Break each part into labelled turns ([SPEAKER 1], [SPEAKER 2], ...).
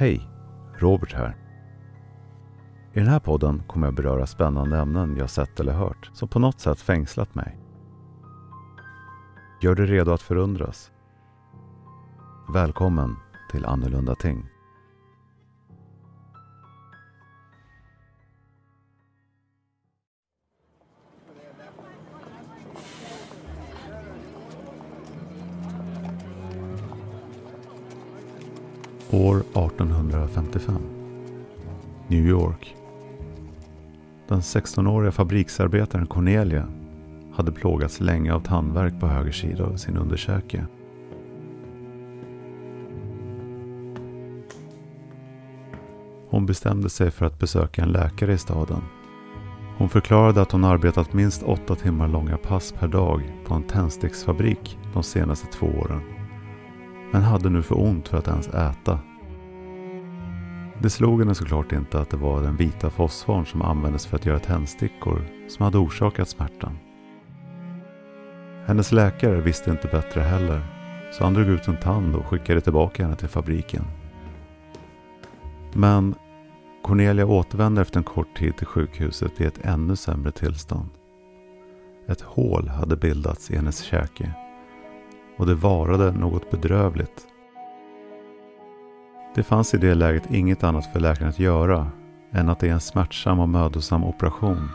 [SPEAKER 1] Hej! Robert här. I den här podden kommer jag beröra spännande ämnen jag sett eller hört som på något sätt fängslat mig. Gör dig redo att förundras. Välkommen till Annorlunda Ting. 1855. New York. Den 16-åriga fabriksarbetaren Cornelia hade plågats länge av tandvärk på höger sida av sin underkäke. Hon bestämde sig för att besöka en läkare i staden. Hon förklarade att hon arbetat minst åtta timmar långa pass per dag på en tändsticksfabrik de senaste två åren. Men hade nu för ont för att ens äta. Det slog henne såklart inte att det var den vita fosforn som användes för att göra tändstickor som hade orsakat smärtan. Hennes läkare visste inte bättre heller så han drog ut en tand och skickade tillbaka henne till fabriken. Men Cornelia återvände efter en kort tid till sjukhuset i ett ännu sämre tillstånd. Ett hål hade bildats i hennes käke och det varade något bedrövligt. Det fanns i det läget inget annat för läkaren att göra än att i en smärtsam och mödosam operation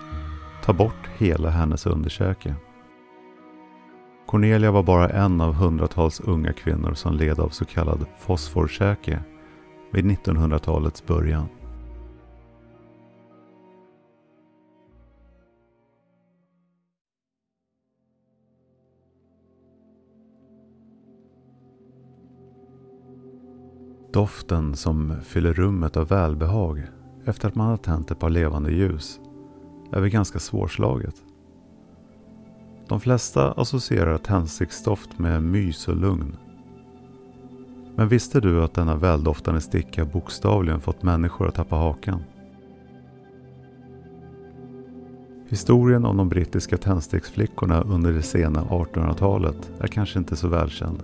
[SPEAKER 1] ta bort hela hennes underkäke. Cornelia var bara en av hundratals unga kvinnor som led av så kallad fosforkäke vid 1900-talets början. Doften som fyller rummet av välbehag efter att man har tänt ett par levande ljus är väl ganska svårslaget. De flesta associerar tändsticksdoft med mys och lugn. Men visste du att denna väldoftande sticka bokstavligen fått människor att tappa hakan? Historien om de brittiska tändsticksflickorna under det sena 1800-talet är kanske inte så välkänd.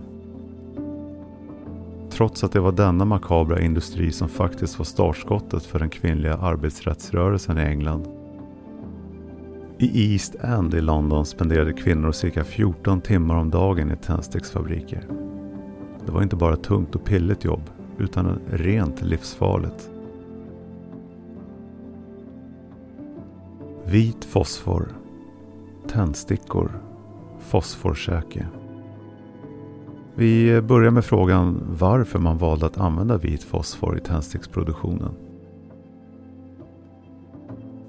[SPEAKER 1] Trots att det var denna makabra industri som faktiskt var startskottet för den kvinnliga arbetsrättsrörelsen i England. I East End i London spenderade kvinnor cirka 14 timmar om dagen i tändsticksfabriker. Det var inte bara ett tungt och pilligt jobb, utan rent livsfarligt. Vit fosfor, tändstickor, fosforkäke. Vi börjar med frågan varför man valde att använda vit fosfor i tändsticksproduktionen.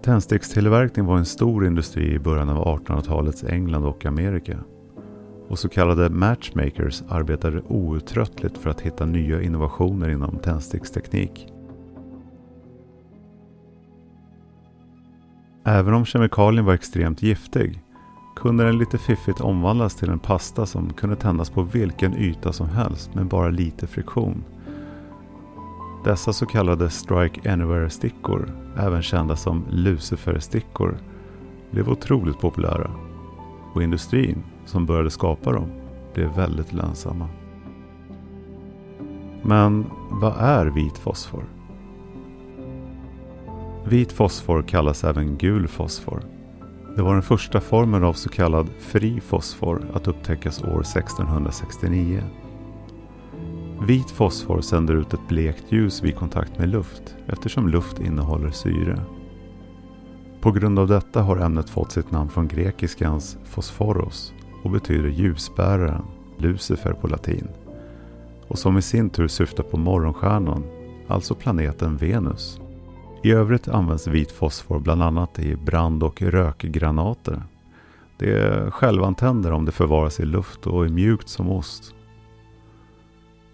[SPEAKER 1] Tändstickstillverkning var en stor industri i början av 1800-talets England och Amerika. Och så kallade matchmakers arbetade outtröttligt för att hitta nya innovationer inom tändsticksteknik. Även om kemikalien var extremt giftig kunde den lite fiffigt omvandlas till en pasta som kunde tändas på vilken yta som helst med bara lite friktion. Dessa så kallade Strike Anywhere-stickor, även kända som Lucifer-stickor, blev otroligt populära och industrin som började skapa dem blev väldigt lönsamma. Men vad är vit fosfor? Vit fosfor kallas även gul fosfor det var den första formen av så kallad fri fosfor att upptäckas år 1669. Vit fosfor sänder ut ett blekt ljus vid kontakt med luft eftersom luft innehåller syre. På grund av detta har ämnet fått sitt namn från grekiskans fosforos och betyder ljusbäraren, Lucifer på latin. Och som i sin tur syftar på morgonstjärnan, alltså planeten Venus. I övrigt används vit fosfor bland annat i brand och rökgranater. Det är självantänder om det förvaras i luft och är mjukt som ost.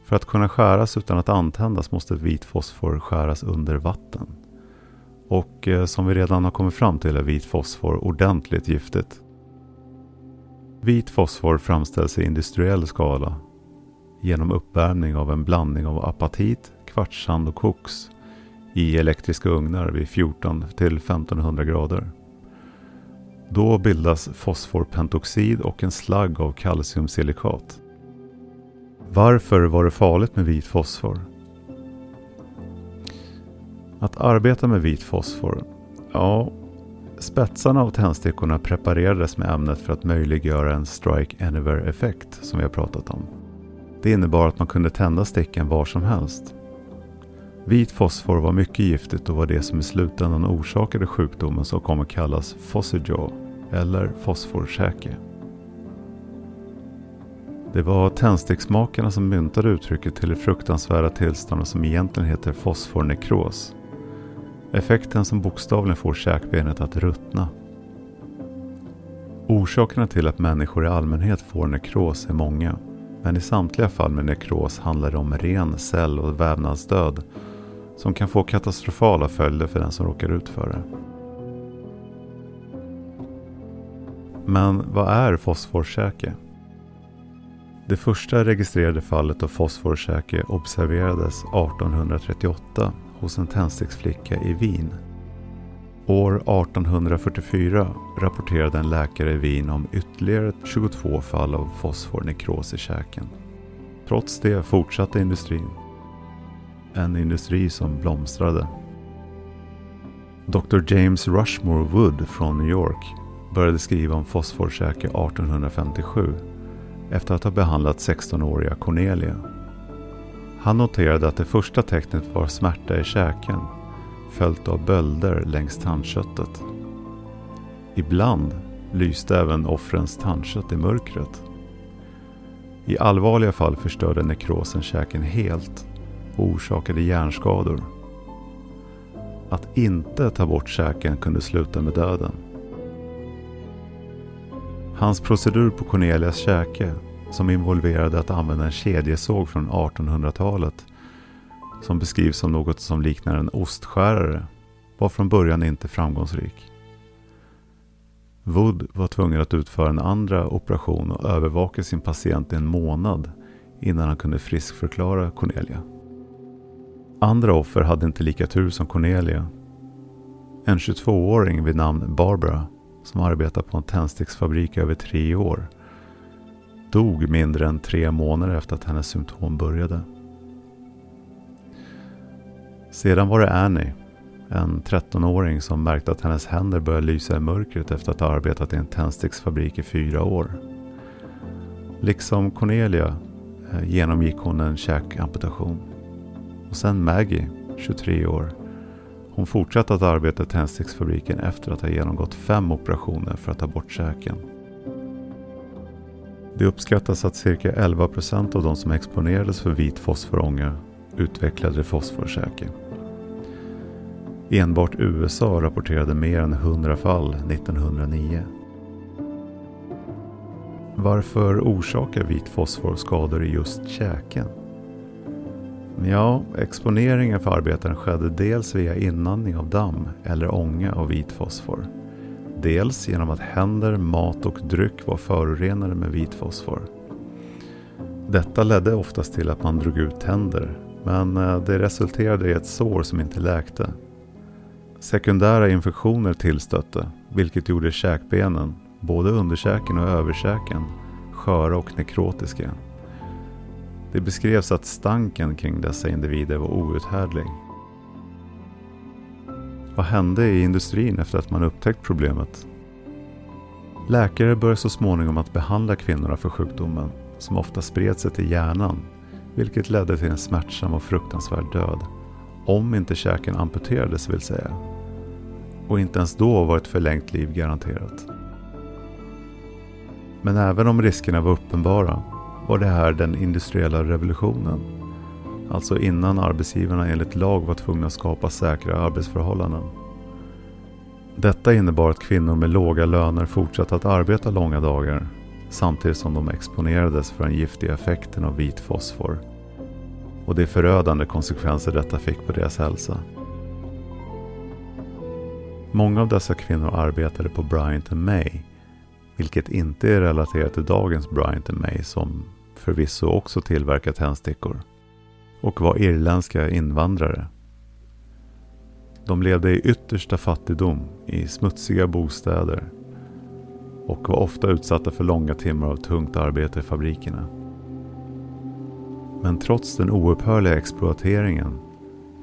[SPEAKER 1] För att kunna skäras utan att antändas måste vit fosfor skäras under vatten. Och eh, som vi redan har kommit fram till är vit fosfor ordentligt giftigt. Vit fosfor framställs i industriell skala genom uppvärmning av en blandning av apatit, kvartssand och koks i elektriska ugnar vid 14 till 1500 grader. Då bildas fosforpentoxid och en slagg av kalciumsilikat. Varför var det farligt med vit fosfor? Att arbeta med vit fosfor, ja, spetsarna av tändstickorna preparerades med ämnet för att möjliggöra en strike anywhere-effekt som vi har pratat om. Det innebar att man kunde tända stickan var som helst. Vit fosfor var mycket giftigt och var det som i slutändan orsakade sjukdomen som kommer kallas fossigjaw eller fosforkäke. Det var tändsticksmakarna som myntade uttrycket till det fruktansvärda tillståndet som egentligen heter fosfornekros. Effekten som bokstavligen får käkbenet att ruttna. Orsakerna till att människor i allmänhet får nekros är många. Men i samtliga fall med nekros handlar det om ren cell och vävnadsdöd som kan få katastrofala följder för den som råkar ut för det. Men vad är fosforkäke? Det första registrerade fallet av fosforkäke observerades 1838 hos en tändsticksflicka i Wien. År 1844 rapporterade en läkare i Wien om ytterligare 22 fall av fosfornekros i käken. Trots det fortsatte industrin. En industri som blomstrade. Dr James Rushmore Wood från New York började skriva om fosforkäke 1857 efter att ha behandlat 16-åriga Cornelia. Han noterade att det första tecknet var smärta i käken följt av bölder längs tandköttet. Ibland lyste även offrens tandkött i mörkret. I allvarliga fall förstörde nekrosen käken helt och orsakade hjärnskador. Att inte ta bort käken kunde sluta med döden. Hans procedur på Cornelias käke, som involverade att använda en kedjesåg från 1800-talet, som beskrivs som något som liknar en ostskärare, var från början inte framgångsrik. Wood var tvungen att utföra en andra operation och övervaka sin patient i en månad innan han kunde friskförklara Cornelia. Andra offer hade inte lika tur som Cornelia. En 22-åring vid namn Barbara som arbetat på en tändsticksfabrik i över tre år dog mindre än tre månader efter att hennes symptom började. Sedan var det Annie, en 13-åring som märkte att hennes händer började lysa i mörkret efter att ha arbetat i en tändsticksfabrik i fyra år. Liksom Cornelia eh, genomgick hon en käkamputation. Och sen Maggie, 23 år, hon fortsatte att arbeta i tändsticksfabriken efter att ha genomgått fem operationer för att ta bort käken. Det uppskattas att cirka 11 procent av de som exponerades för vit fosforånga utvecklade fosforkäke. Enbart USA rapporterade mer än 100 fall 1909. Varför orsakar vit fosfor skador i just käken? Ja, exponeringen för arbetaren skedde dels via inandning av damm eller ånga av vit fosfor. Dels genom att händer, mat och dryck var förorenade med vit fosfor. Detta ledde oftast till att man drog ut tänder, men eh, det resulterade i ett sår som inte läkte. Sekundära infektioner tillstötte, vilket gjorde käkbenen, både underkäken och överkäken, sköra och nekrotiska. Det beskrevs att stanken kring dessa individer var outhärdlig. Vad hände i industrin efter att man upptäckt problemet? Läkare började så småningom att behandla kvinnorna för sjukdomen som ofta spred sig till hjärnan vilket ledde till en smärtsam och fruktansvärd död. Om inte käken amputerades vill säga. Och inte ens då var ett förlängt liv garanterat. Men även om riskerna var uppenbara var det här den industriella revolutionen. Alltså innan arbetsgivarna enligt lag var tvungna att skapa säkra arbetsförhållanden. Detta innebar att kvinnor med låga löner fortsatte att arbeta långa dagar samtidigt som de exponerades för den giftiga effekten av vit fosfor och de förödande konsekvenser detta fick på deras hälsa. Många av dessa kvinnor arbetade på Bryant May, vilket inte är relaterat till dagens Bryant May som förvisso också tillverka tändstickor och var irländska invandrare. De levde i yttersta fattigdom i smutsiga bostäder och var ofta utsatta för långa timmar av tungt arbete i fabrikerna. Men trots den oupphörliga exploateringen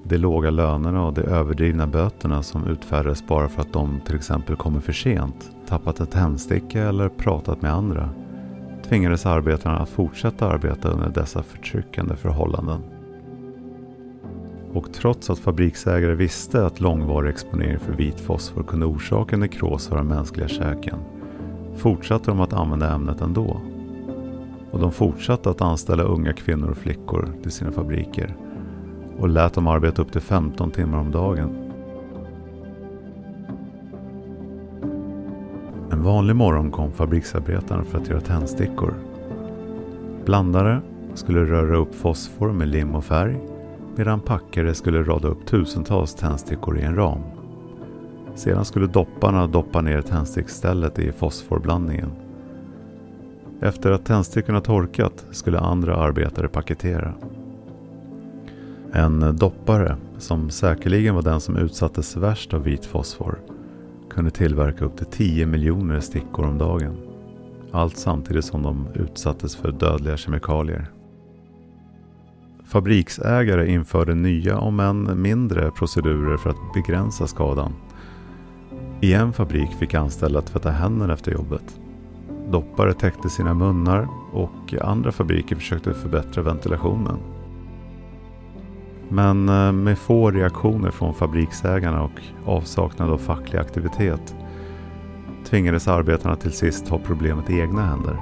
[SPEAKER 1] De låga lönerna och de överdrivna böterna som utfärdades bara för att de till exempel kommer för sent, tappat en tändsticka eller pratat med andra tvingades arbetarna att fortsätta arbeta under dessa förtryckande förhållanden. Och trots att fabriksägare visste att långvarig exponering för vit fosfor kunde orsaka nekros av den mänskliga käken fortsatte de att använda ämnet ändå. Och de fortsatte att anställa unga kvinnor och flickor till sina fabriker och lät dem arbeta upp till 15 timmar om dagen. En vanlig morgon kom fabriksarbetaren för att göra tändstickor. Blandare skulle röra upp fosfor med lim och färg medan packare skulle rada upp tusentals tändstickor i en ram. Sedan skulle dopparna doppa ner tändstickstället i fosforblandningen. Efter att tändstickorna torkat skulle andra arbetare paketera. En doppare, som säkerligen var den som utsattes värst av vit fosfor, kunde tillverka upp till 10 miljoner stickor om dagen. Allt samtidigt som de utsattes för dödliga kemikalier. Fabriksägare införde nya, om än mindre, procedurer för att begränsa skadan. I en fabrik fick anställda tvätta händerna efter jobbet. Doppare täckte sina munnar och andra fabriker försökte förbättra ventilationen. Men eh, med få reaktioner från fabriksägarna och avsaknad av facklig aktivitet tvingades arbetarna till sist ta problemet i egna händer.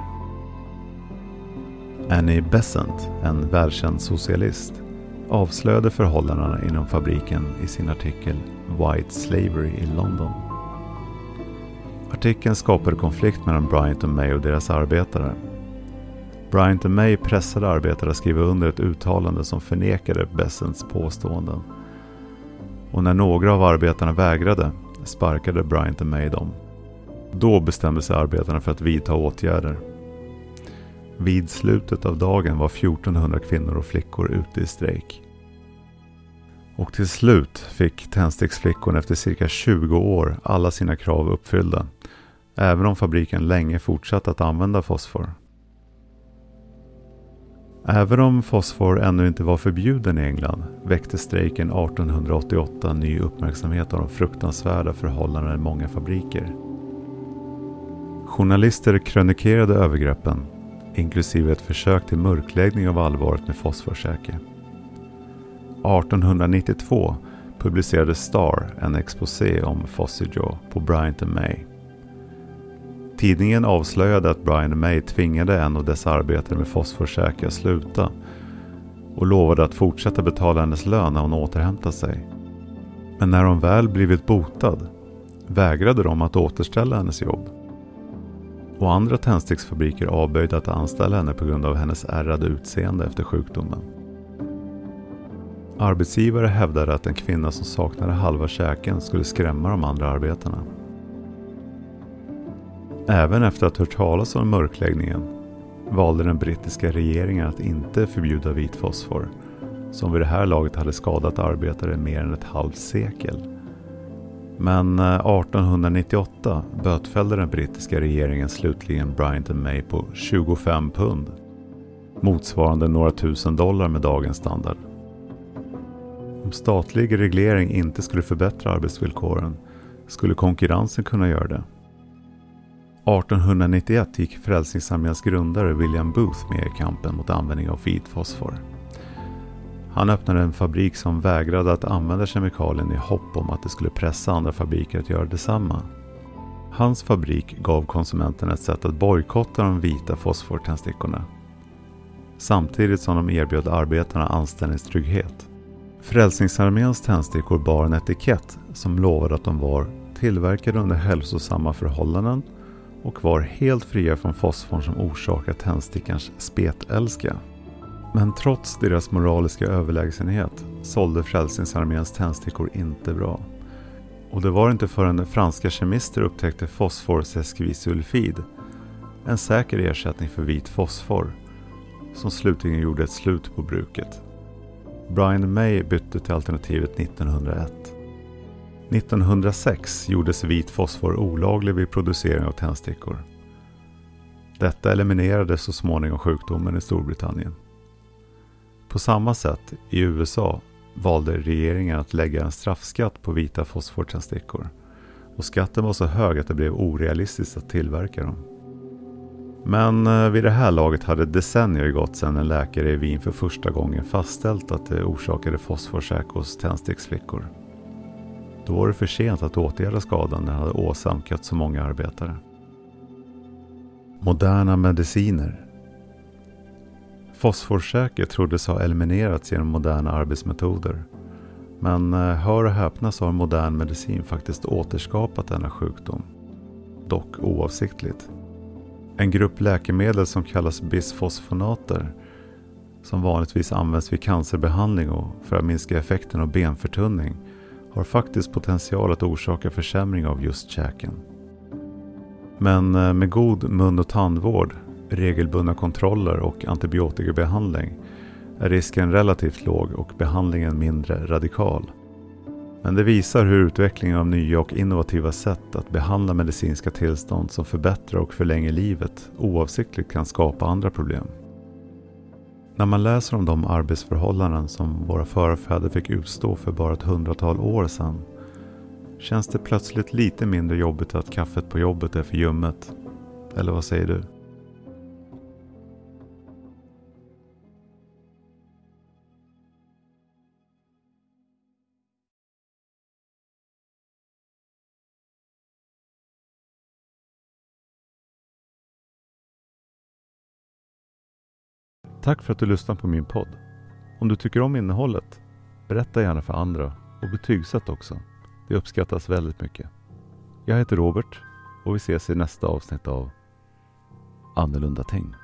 [SPEAKER 1] Annie Besant, en välkänd socialist, avslöjade förhållandena inom fabriken i sin artikel White Slavery i London. Artikeln skapade konflikt mellan Bryant och May och deras arbetare Bryant och May pressade arbetare att skriva under ett uttalande som förnekade Bessens påståenden. Och när några av arbetarna vägrade sparkade Bryant och May dem. Då bestämde sig arbetarna för att vidta åtgärder. Vid slutet av dagen var 1400 kvinnor och flickor ute i strejk. Och till slut fick tändsticksflickorna efter cirka 20 år alla sina krav uppfyllda. Även om fabriken länge fortsatte att använda fosfor. Även om fosfor ännu inte var förbjuden i England väckte strejken 1888 ny uppmärksamhet av de fruktansvärda förhållandena i många fabriker. Journalister krönikerade övergreppen, inklusive ett försök till mörkläggning av allvaret med fosforsäke. 1892 publicerade Star en exposé om Fossijaw på Bryant May Tidningen avslöjade att Brian May tvingade en av dess arbetare med fosforsäke att sluta och lovade att fortsätta betala hennes lön när hon återhämtade sig. Men när hon väl blivit botad vägrade de att återställa hennes jobb. Och andra tändsticksfabriker avböjde att anställa henne på grund av hennes ärrade utseende efter sjukdomen. Arbetsgivare hävdade att en kvinna som saknade halva käken skulle skrämma de andra arbetarna. Även efter att ha hört talas om mörkläggningen valde den brittiska regeringen att inte förbjuda vit fosfor som vid det här laget hade skadat arbetare mer än ett halvt sekel. Men eh, 1898 bötfällde den brittiska regeringen slutligen Bryant May på 25 pund. Motsvarande några tusen dollar med dagens standard. Om statlig reglering inte skulle förbättra arbetsvillkoren skulle konkurrensen kunna göra det. 1891 gick Frälsningsarméns grundare William Booth med i kampen mot användning av vit fosfor. Han öppnade en fabrik som vägrade att använda kemikalien i hopp om att det skulle pressa andra fabriker att göra detsamma. Hans fabrik gav konsumenterna ett sätt att bojkotta de vita fosfortändstickorna. Samtidigt som de erbjöd arbetarna anställningstrygghet. Frälsningsarméns tändstickor bar en etikett som lovade att de var tillverkade under hälsosamma förhållanden och var helt fria från fosforn som orsakar tändstickans spetälska. Men trots deras moraliska överlägsenhet sålde Frälsningsarméns tändstickor inte bra. Och det var inte förrän franska kemister upptäckte fosforseskvisulfid, en säker ersättning för vit fosfor, som slutligen gjorde ett slut på bruket. Brian May bytte till alternativet 1901. 1906 gjordes vit fosfor olaglig vid producering av tändstickor. Detta eliminerade så småningom sjukdomen i Storbritannien. På samma sätt i USA valde regeringen att lägga en straffskatt på vita fosfortändstickor. Och skatten var så hög att det blev orealistiskt att tillverka dem. Men eh, vid det här laget hade decennier gått sedan en läkare i Wien för första gången fastställt att det orsakade fosforsäk hos tändsticksflickor. Då var det för sent att åtgärda skadan den hade åsamkat så många arbetare. Moderna mediciner Fosforsäker troddes ha eliminerats genom moderna arbetsmetoder. Men eh, hör och häpna så har modern medicin faktiskt återskapat denna sjukdom. Dock oavsiktligt. En grupp läkemedel som kallas bisfosfonater som vanligtvis används vid cancerbehandling och för att minska effekten av benförtunning har faktiskt potential att orsaka försämring av just käken. Men eh, med god mun och tandvård, regelbundna kontroller och antibiotikabehandling är risken relativt låg och behandlingen mindre radikal. Men det visar hur utvecklingen av nya och innovativa sätt att behandla medicinska tillstånd som förbättrar och förlänger livet oavsiktligt kan skapa andra problem. När man läser om de arbetsförhållanden som våra förfäder fick utstå för bara ett hundratal år sedan känns det plötsligt lite mindre jobbigt att kaffet på jobbet är för ljummet. Eller vad säger du? Tack för att du lyssnar på min podd. Om du tycker om innehållet, berätta gärna för andra och betygsätt också. Det uppskattas väldigt mycket. Jag heter Robert och vi ses i nästa avsnitt av Annorlunda Ting.